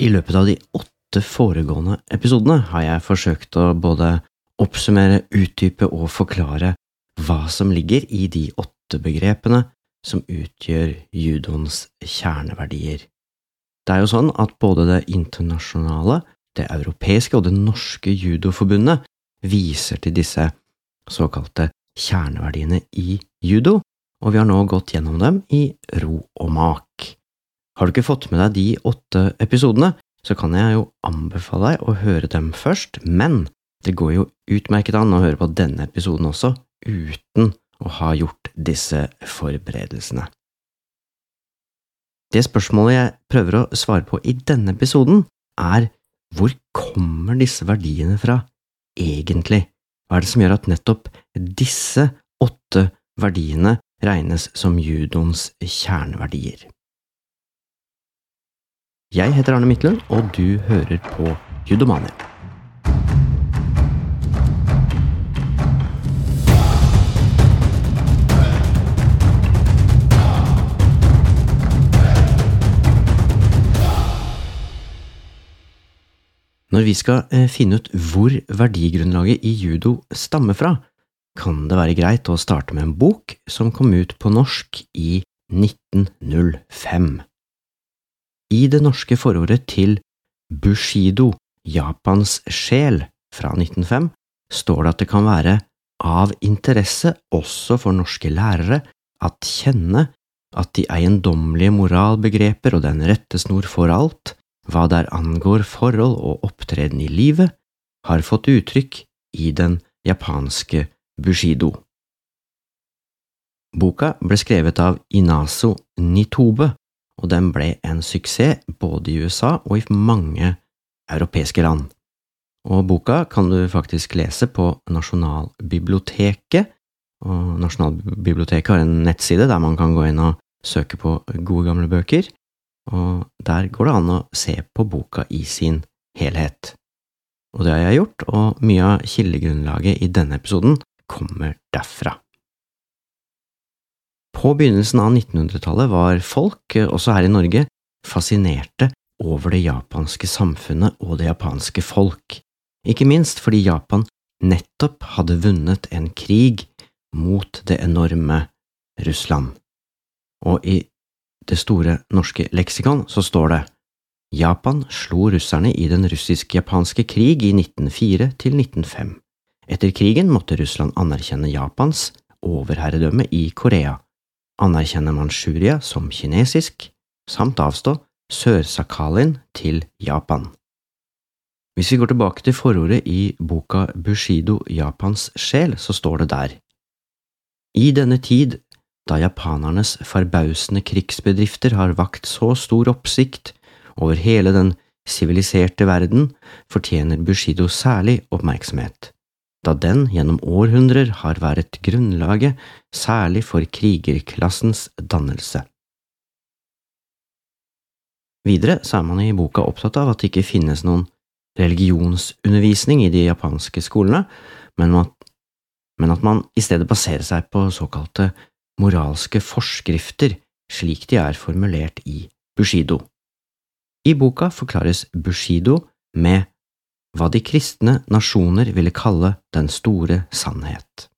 I løpet av de åtte foregående episodene har jeg forsøkt å både oppsummere, utdype og forklare hva som ligger i de åtte begrepene som utgjør judoens kjerneverdier. Det er jo sånn at både det internasjonale, det europeiske og det norske judoforbundet viser til disse såkalte kjerneverdiene i judo, og vi har nå gått gjennom dem i ro og mak. Har du ikke fått med deg de åtte episodene, så kan jeg jo anbefale deg å høre dem først, men det går jo utmerket an å høre på denne episoden også uten å ha gjort disse forberedelsene. Det spørsmålet jeg prøver å svare på i denne episoden, er hvor kommer disse verdiene fra egentlig? Hva er det som gjør at nettopp disse åtte verdiene regnes som judoens kjerneverdier? Jeg heter Arne Midtlund, og du hører på Judomania. Når vi skal eh, finne ut hvor verdigrunnlaget i judo stammer fra, kan det være greit å starte med en bok som kom ut på norsk i 1905. I det norske forordet til Bushido, Japans sjel, fra 1905, står det at det kan være av interesse også for norske lærere at kjenne at de eiendommelige moralbegreper og den rettesnor for alt, hva der angår forhold og opptreden i livet, har fått uttrykk i den japanske Bushido. Boka ble skrevet av Inaso Nitobe, og den ble en suksess både i USA og i mange europeiske land. Og boka kan du faktisk lese på Nasjonalbiblioteket, og Nasjonalbiblioteket har en nettside der man kan gå inn og søke på gode, gamle bøker og der går det an å se på boka i sin helhet. Og det har jeg gjort, og mye av kildegrunnlaget i denne episoden kommer derfra. På begynnelsen av 1900-tallet var folk, også her i Norge, fascinerte over det japanske samfunnet og det japanske folk, ikke minst fordi Japan nettopp hadde vunnet en krig mot det enorme Russland. Og i det store norske leksikon så står det Japan slo russerne i den russisk-japanske krig i 1904 til 1905. Etter krigen måtte Russland anerkjenne Japans overherredømme i Korea, anerkjenne Manchuria som kinesisk, samt avstå Sør-Sakhalin til Japan. Hvis vi går tilbake til forordet i boka Bushido Japans sjel, så står det der. I denne tid da japanernes forbausende krigsbedrifter har vakt så stor oppsikt over hele den siviliserte verden, fortjener Bushido særlig oppmerksomhet, da den gjennom århundrer har vært grunnlaget særlig for krigerklassens dannelse. Videre så er man i boka opptatt av at det ikke finnes noen religionsundervisning i de japanske skolene, men at, men at man i stedet baserer seg på såkalte moralske forskrifter slik de er formulert i Bushido. I boka forklares Bushido med hva de kristne nasjoner ville kalle den store sannhet.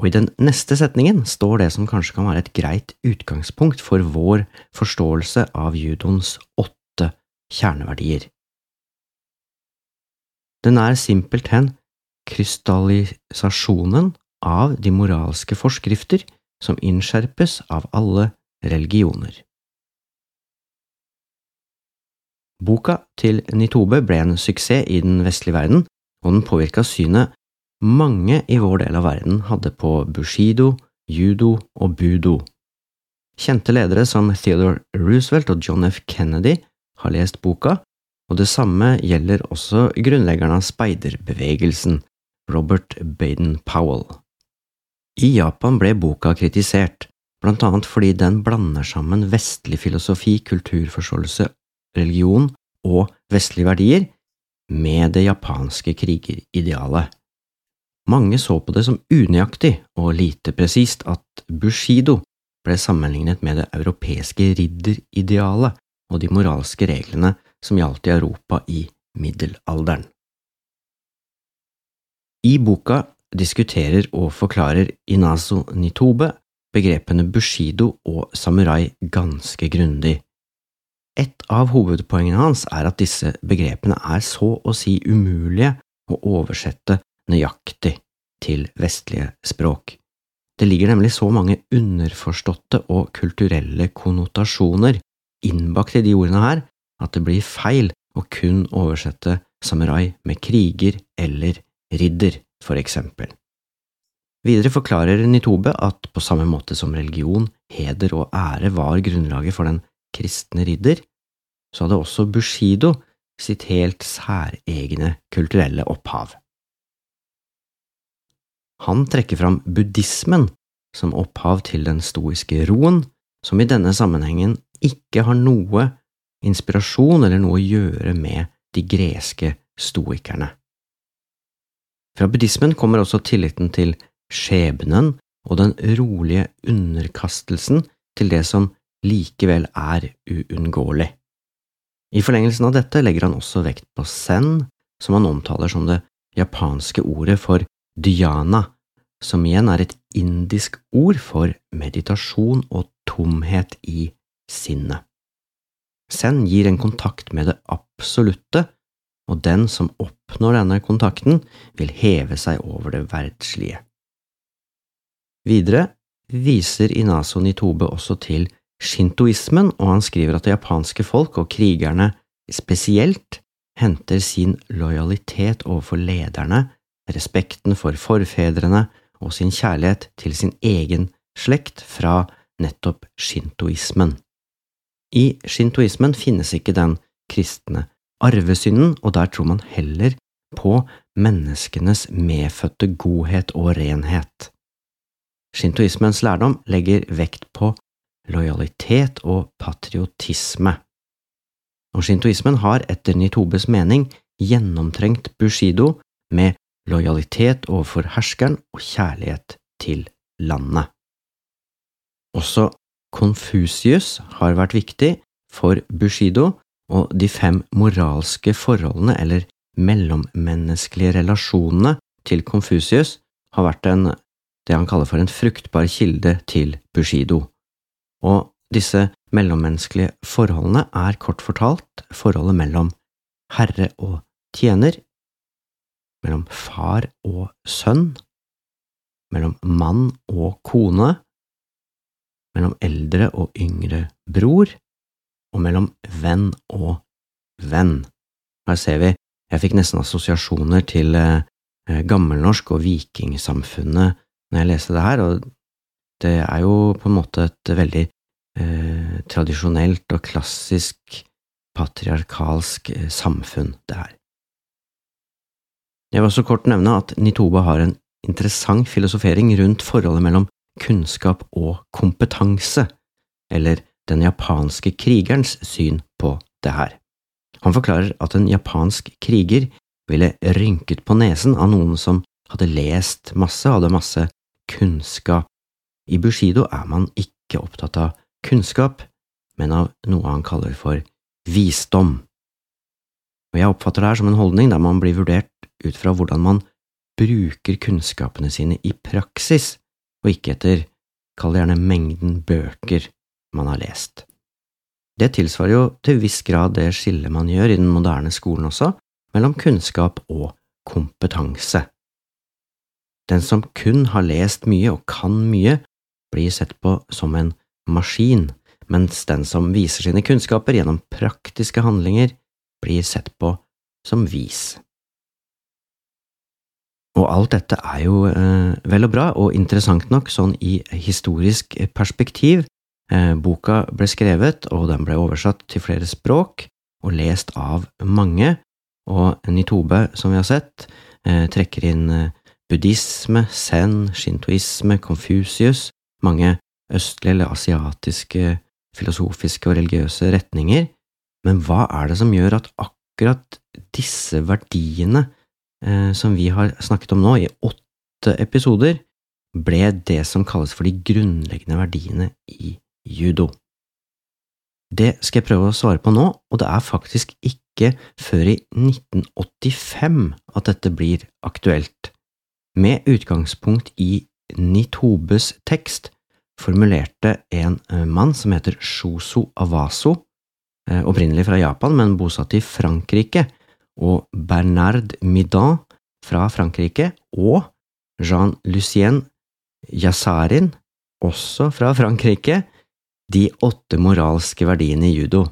Og i den neste setningen står det som kanskje kan være et greit utgangspunkt for vår forståelse av judoens åtte kjerneverdier. Den er simpelthen krystallisasjonen av de moralske forskrifter som innskjerpes av alle religioner. Boka til Nitobe ble en suksess i den vestlige verden, og den påvirka synet mange i vår del av verden hadde på bushido, judo og budo. Kjente ledere som Theodore Roosevelt og John F. Kennedy har lest boka, og det samme gjelder også grunnleggeren av speiderbevegelsen, Robert Baden Powell. I Japan ble boka kritisert, blant annet fordi den blander sammen vestlig filosofi, kulturforståelse, religion og vestlige verdier med det japanske krigeridealet. Mange så på det som unøyaktig og lite presist at bushido ble sammenlignet med det europeiske ridderidealet, og de moralske reglene som gjaldt i Europa i middelalderen. I boka diskuterer og forklarer Inazo Nitobe begrepene bushido og samurai ganske grundig. Et av hovedpoengene hans er at disse begrepene er så å si umulige å oversette nøyaktig til vestlige språk. Det ligger nemlig så mange underforståtte og kulturelle konnotasjoner innbakt i de ordene her at det blir feil å kun oversette samurai med kriger eller ridder, for eksempel. Videre forklarer Nitobe at på samme måte som religion, heder og ære var grunnlaget for den kristne ridder, så hadde også Bushido sitt helt særegne kulturelle opphav. Han trekker fram buddhismen som opphav til den stoiske roen, som i denne sammenhengen ikke har noe inspirasjon eller noe å gjøre med de greske stoikerne. Fra buddhismen kommer også tilliten til skjebnen og den rolige underkastelsen til det som likevel er uunngåelig. I forlengelsen av dette legger han også vekt på zen, som han omtaler som det japanske ordet for dhyana, som igjen er et indisk ord for meditasjon og tomhet i sinnet. Zen gir en kontakt med det absolutte, og den som oppnår denne kontakten, vil heve seg over det verdslige. Videre viser Inaso Nitobe også til shintoismen, og han skriver at det japanske folk og krigerne spesielt henter sin lojalitet overfor lederne, respekten for forfedrene og sin kjærlighet til sin egen slekt fra nettopp shintoismen. I shintoismen finnes ikke den kristne arvesynden, og der tror man heller på menneskenes medfødte godhet og renhet. Shintoismens lærdom legger vekt på lojalitet og patriotisme. Og shintoismen har etter Nitobes mening gjennomtrengt bushido med lojalitet overfor herskeren og kjærlighet til landet. Også Konfusius har vært viktig for bushido, og de fem moralske forholdene eller mellommenneskelige relasjonene til Konfusius har vært en det han kaller for en fruktbar kilde til Bushido. Og disse mellommenneskelige forholdene er kort fortalt forholdet mellom herre og tjener, mellom far og sønn, mellom mann og kone, mellom eldre og yngre bror, og mellom venn og venn. Her ser vi, jeg fikk nesten assosiasjoner til eh, gammelnorsk og vikingsamfunnet når jeg leste det her, og det er jo på en måte et veldig eh, tradisjonelt og klassisk patriarkalsk eh, samfunn, det her. Jeg vil også kort nevne at Nitoba har en interessant filosofering rundt forholdet mellom kunnskap og kompetanse, eller den japanske krigerens syn på det her. Han forklarer at en japansk kriger ville rynket på nesen av noen som hadde lest masse, hadde masse kunnskap. I Bushido er man ikke opptatt av kunnskap, men av noe han kaller for visdom. Og jeg oppfatter det her som en holdning der man blir vurdert ut fra hvordan man bruker kunnskapene sine i praksis, og ikke etter, kall det gjerne mengden bøker man har lest. Det tilsvarer jo til viss grad det skillet man gjør i den moderne skolen også, mellom kunnskap og kompetanse. Den som kun har lest mye og kan mye, blir sett på som en maskin, mens den som viser sine kunnskaper gjennom praktiske handlinger, blir sett på som vis. Og alt dette er jo eh, vel og bra, og interessant nok sånn i historisk perspektiv. Eh, boka ble skrevet, og den ble oversatt til flere språk og lest av mange, og Nitobe, som vi har sett, eh, trekker inn eh, buddhisme, zen, shintoisme, Confucius, mange østlige eller asiatiske filosofiske og religiøse retninger, men hva er det som gjør at akkurat disse verdiene eh, som vi har snakket om nå, i åtte episoder, ble det som kalles for de grunnleggende verdiene i judo? Det skal jeg prøve å svare på nå, og det er faktisk ikke før i 1985 at dette blir aktuelt. Med utgangspunkt i Nitobes tekst formulerte en eh, mann som heter Shoso Awaso, eh, opprinnelig fra Japan, men bosatt i Frankrike, og Bernard Midan fra Frankrike, og Jean-Lucien Yasarin, også fra Frankrike, de åtte moralske verdiene i judo.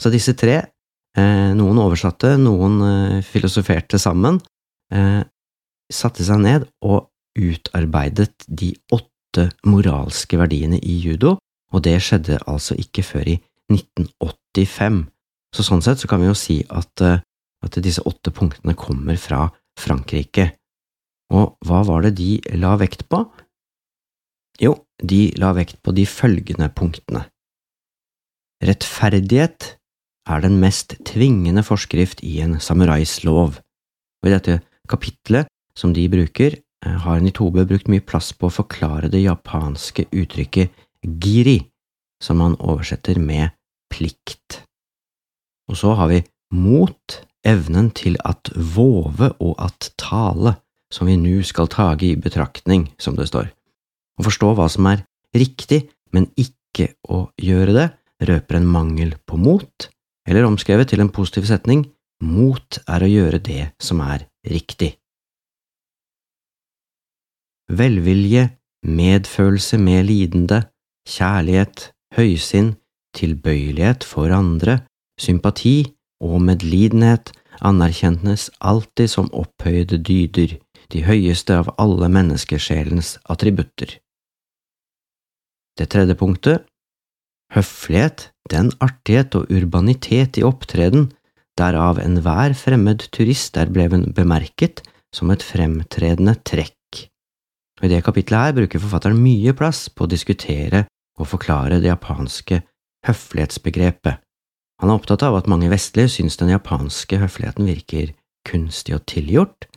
Så disse tre, eh, noen oversatte, noen filosoferte sammen, satte seg ned og utarbeidet de åtte moralske verdiene i judo, og det skjedde altså ikke før i 1985. Så sånn sett så kan vi jo si at, eh, at disse åtte punktene kommer fra Frankrike. Og hva var det de la vekt på? Jo, de la vekt på de følgende punktene. Rettferdighet er den mest tvingende forskrift i en samurais lov, og i dette kapitlet som de bruker, har Nitobe brukt mye plass på å forklare det japanske uttrykket giri, som han oversetter med plikt. Og så har vi mot, evnen til at våve og at tale, som vi nu skal tage i betraktning, som det står. Å forstå hva som er riktig, men ikke å gjøre det, røper en mangel på mot, eller omskrevet til en positiv setning, mot er å gjøre det som er riktig velvilje, medfølelse med lidende, kjærlighet, høysinn, tilbøyelighet for andre, sympati og medlidenhet anerkjentes alltid som opphøyde dyder, de høyeste av alle menneskesjelens attributter. Det tredje punktet, høflighet, den artighet og urbanitet i opptreden, derav enhver fremmed turist er bleven bemerket som et fremtredende trekk i det kapitlet her bruker forfatteren mye plass på å diskutere og forklare det japanske høflighetsbegrepet. Han er opptatt av at mange vestlige syns den japanske høfligheten virker kunstig og tilgjort,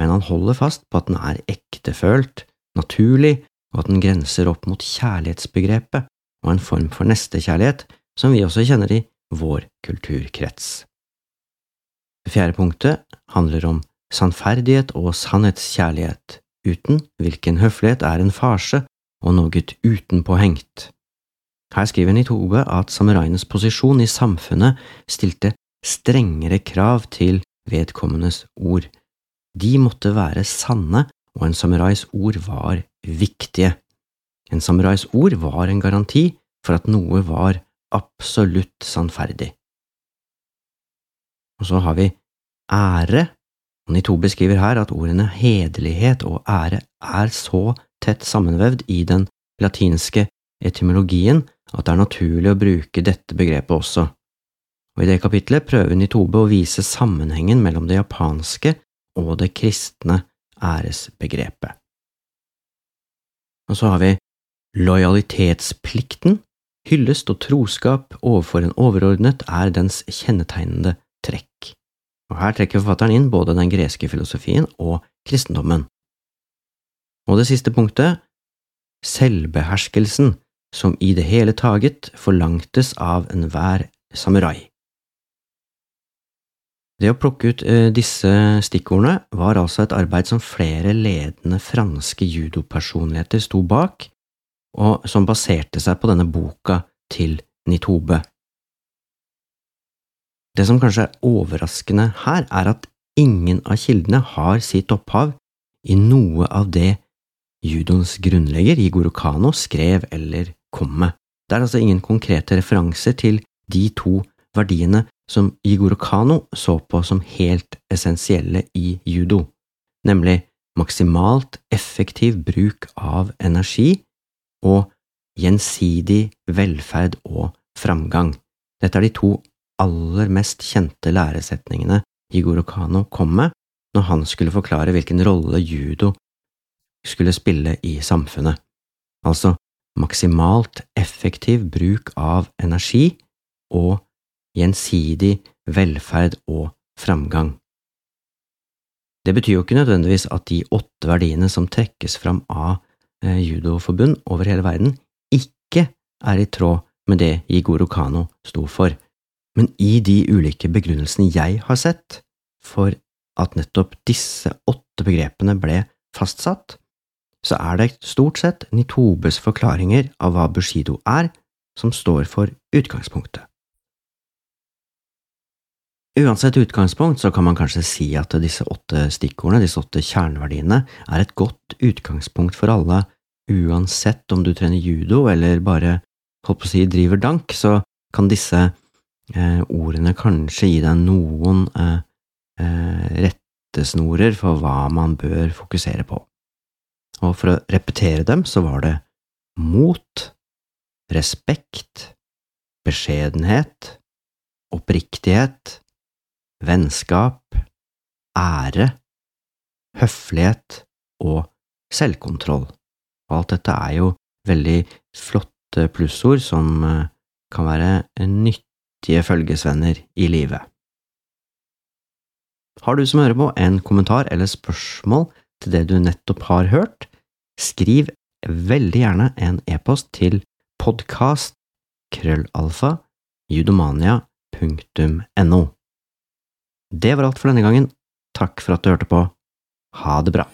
men han holder fast på at den er ektefølt, naturlig, og at den grenser opp mot kjærlighetsbegrepet og en form for nestekjærlighet som vi også kjenner i vår kulturkrets. Det fjerde punktet handler om sannferdighet og sannhetskjærlighet, uten hvilken høflighet er en farse og noe utenpåhengt. Her skriver Nitobe at samuraienes posisjon i samfunnet stilte strengere krav til vedkommendes ord. De måtte være sanne, og en samurais ord var viktige. En samurais ord var en garanti for at noe var absolutt sannferdig. Og så har vi ære Nito beskriver her at ordene hederlighet og ære er så tett sammenvevd i den latinske etymologien at det er naturlig å bruke dette begrepet også, og i det kapitlet prøver Nitobe å vise sammenhengen mellom det japanske og det kristne æresbegrepet. Og så har vi lojalitetsplikten. Hyllest og troskap overfor en overordnet er dens kjennetegnende og her trekker forfatteren inn både den greske filosofien og kristendommen. Og det siste punktet, selvbeherskelsen, som i det hele taget forlangtes av enhver samurai. Det å plukke ut eh, disse stikkordene var altså et arbeid som flere ledende franske judopersonligheter sto bak, og som baserte seg på denne boka til Nitobe. Det som kanskje er overraskende her, er at ingen av kildene har sitt opphav i noe av det judoens grunnlegger Igoro Kano skrev eller kom med. Det er altså ingen konkrete referanser til de to verdiene som Igoro Kano så på som helt essensielle i judo, nemlig maksimalt effektiv bruk av energi og gjensidig velferd og framgang. Dette er de to aller mest kjente læresetningene Igoro Kano kom med når han skulle forklare hvilken rolle judo skulle spille i samfunnet, altså maksimalt effektiv bruk av energi og gjensidig velferd og framgang. Det betyr jo ikke nødvendigvis at de åtte verdiene som trekkes fram av eh, judoforbund over hele verden, ikke er i tråd med det Jigoro Kano sto for, men i de ulike begrunnelsene jeg har sett for at nettopp disse åtte begrepene ble fastsatt, så er det stort sett Nitobes forklaringer av hva Bushido er, som står for utgangspunktet. Uansett utgangspunkt så kan man kanskje si at disse åtte stikkordene, disse åtte kjerneverdiene, er et godt utgangspunkt for alle, uansett om du trener judo eller bare holdt på å si driver dank, så kan disse eh, ordene kanskje gi deg noen eh, eh, rettesnorer for hva man bør fokusere på. Og for å repetere dem så var det mot, respekt, beskjedenhet, oppriktighet, vennskap, ære, høflighet og selvkontroll. Og alt dette er jo veldig flotte plussord som eh, kan være nyttige følgesvenner i livet. Har du som hører på en kommentar eller spørsmål til det du nettopp har hørt, skriv veldig gjerne en e-post til podkastkrøllalfa.judomania.no. Det var alt for denne gangen. Takk for at du hørte på. Ha det bra.